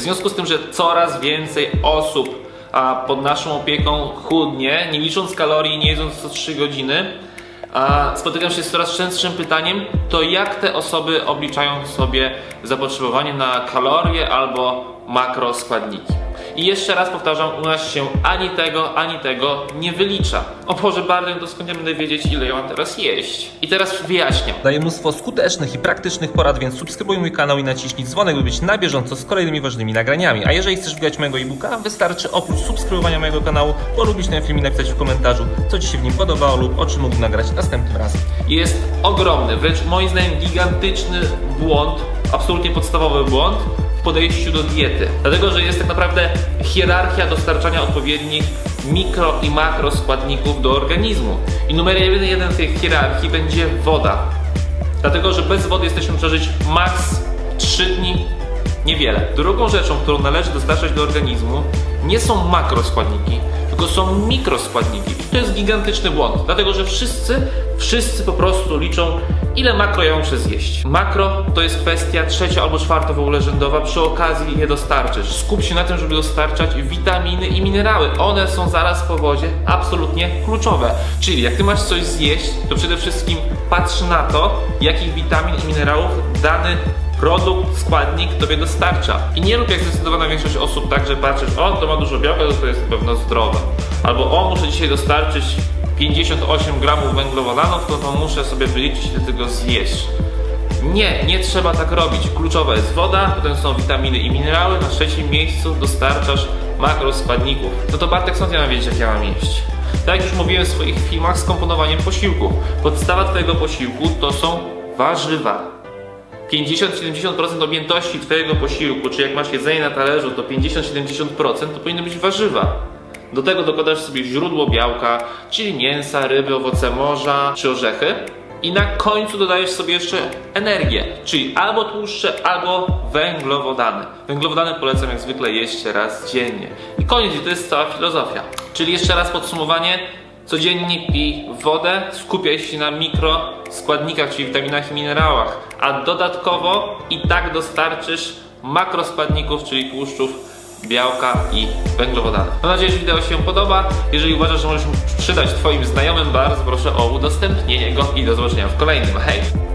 związku z tym, że coraz więcej osób a pod naszą opieką chudnie, nie licząc kalorii, nie jedząc co 3 godziny, a spotykam się z coraz częstszym pytaniem, to jak te osoby obliczają sobie zapotrzebowanie na kalorie albo makroskładniki. I jeszcze raz powtarzam, u nas się ani tego, ani tego nie wylicza. O Boże, bardzo ja będę wiedzieć, ile ja mam teraz jeść. I teraz wyjaśniam. Daję mnóstwo skutecznych i praktycznych porad, więc subskrybuj mój kanał i naciśnij dzwonek, by być na bieżąco z kolejnymi ważnymi nagraniami. A jeżeli chcesz wgrać mojego e-booka, wystarczy oprócz subskrybowania mojego kanału polubić ten film i napisać w komentarzu, co Ci się w nim podobało lub o czym mógł nagrać następnym razem. Jest ogromny, wręcz moim zdaniem gigantyczny błąd, absolutnie podstawowy błąd podejściu do diety. Dlatego, że jest tak naprawdę hierarchia dostarczania odpowiednich mikro i makro składników do organizmu. I numer jeden, jeden w tej hierarchii będzie woda. Dlatego, że bez wody jesteśmy przeżyć maks 3 dni, niewiele. Drugą rzeczą, którą należy dostarczać do organizmu, nie są makroskładniki, tylko są mikroskładniki. I to jest gigantyczny błąd, dlatego że wszyscy, wszyscy po prostu liczą, ile makro ja muszę zjeść. Makro to jest kwestia trzecia albo czwarta w ogóle rzędowa, przy okazji je dostarczysz. Skup się na tym, żeby dostarczać witaminy i minerały. One są zaraz po wodzie absolutnie kluczowe. Czyli jak ty masz coś zjeść, to przede wszystkim patrz na to, jakich witamin i minerałów dany produkt, składnik tobie dostarcza. I nie rób jak zdecydowana większość osób tak, że patrzysz, o to ma dużo białka, to jest na pewno zdrowe. Albo o muszę dzisiaj dostarczyć 58 gramów węglowodanów, to, to muszę sobie wyliczyć ile tego zjeść. Nie, nie trzeba tak robić. Kluczowa jest woda, potem są witaminy i minerały, na trzecim miejscu dostarczasz makroskładników. No to Bartek, skąd ja mam wiedzieć, jak ja mam jeść? Tak jak już mówiłem w swoich filmach z komponowaniem posiłków. Podstawa twojego posiłku to są warzywa. 50-70% objętości Twojego posiłku, czy jak masz jedzenie na talerzu, to 50-70% to powinny być warzywa. Do tego dokładasz sobie źródło białka, czyli mięsa, ryby, owoce morza czy orzechy. I na końcu dodajesz sobie jeszcze energię, czyli albo tłuszcze, albo węglowodany. Węglowodany polecam jak zwykle jeść raz dziennie. I koniec, to jest cała filozofia. Czyli jeszcze raz podsumowanie. Codziennie pij wodę, skupiaj się na mikroskładnikach, czyli witaminach i minerałach, a dodatkowo i tak dostarczysz makroskładników, czyli tłuszczów, białka i węglowodany. Mam nadzieję, że wideo się podoba. Jeżeli uważasz, że możesz przydać Twoim znajomym, bardzo proszę o udostępnienie go i do zobaczenia w kolejnym. Hej!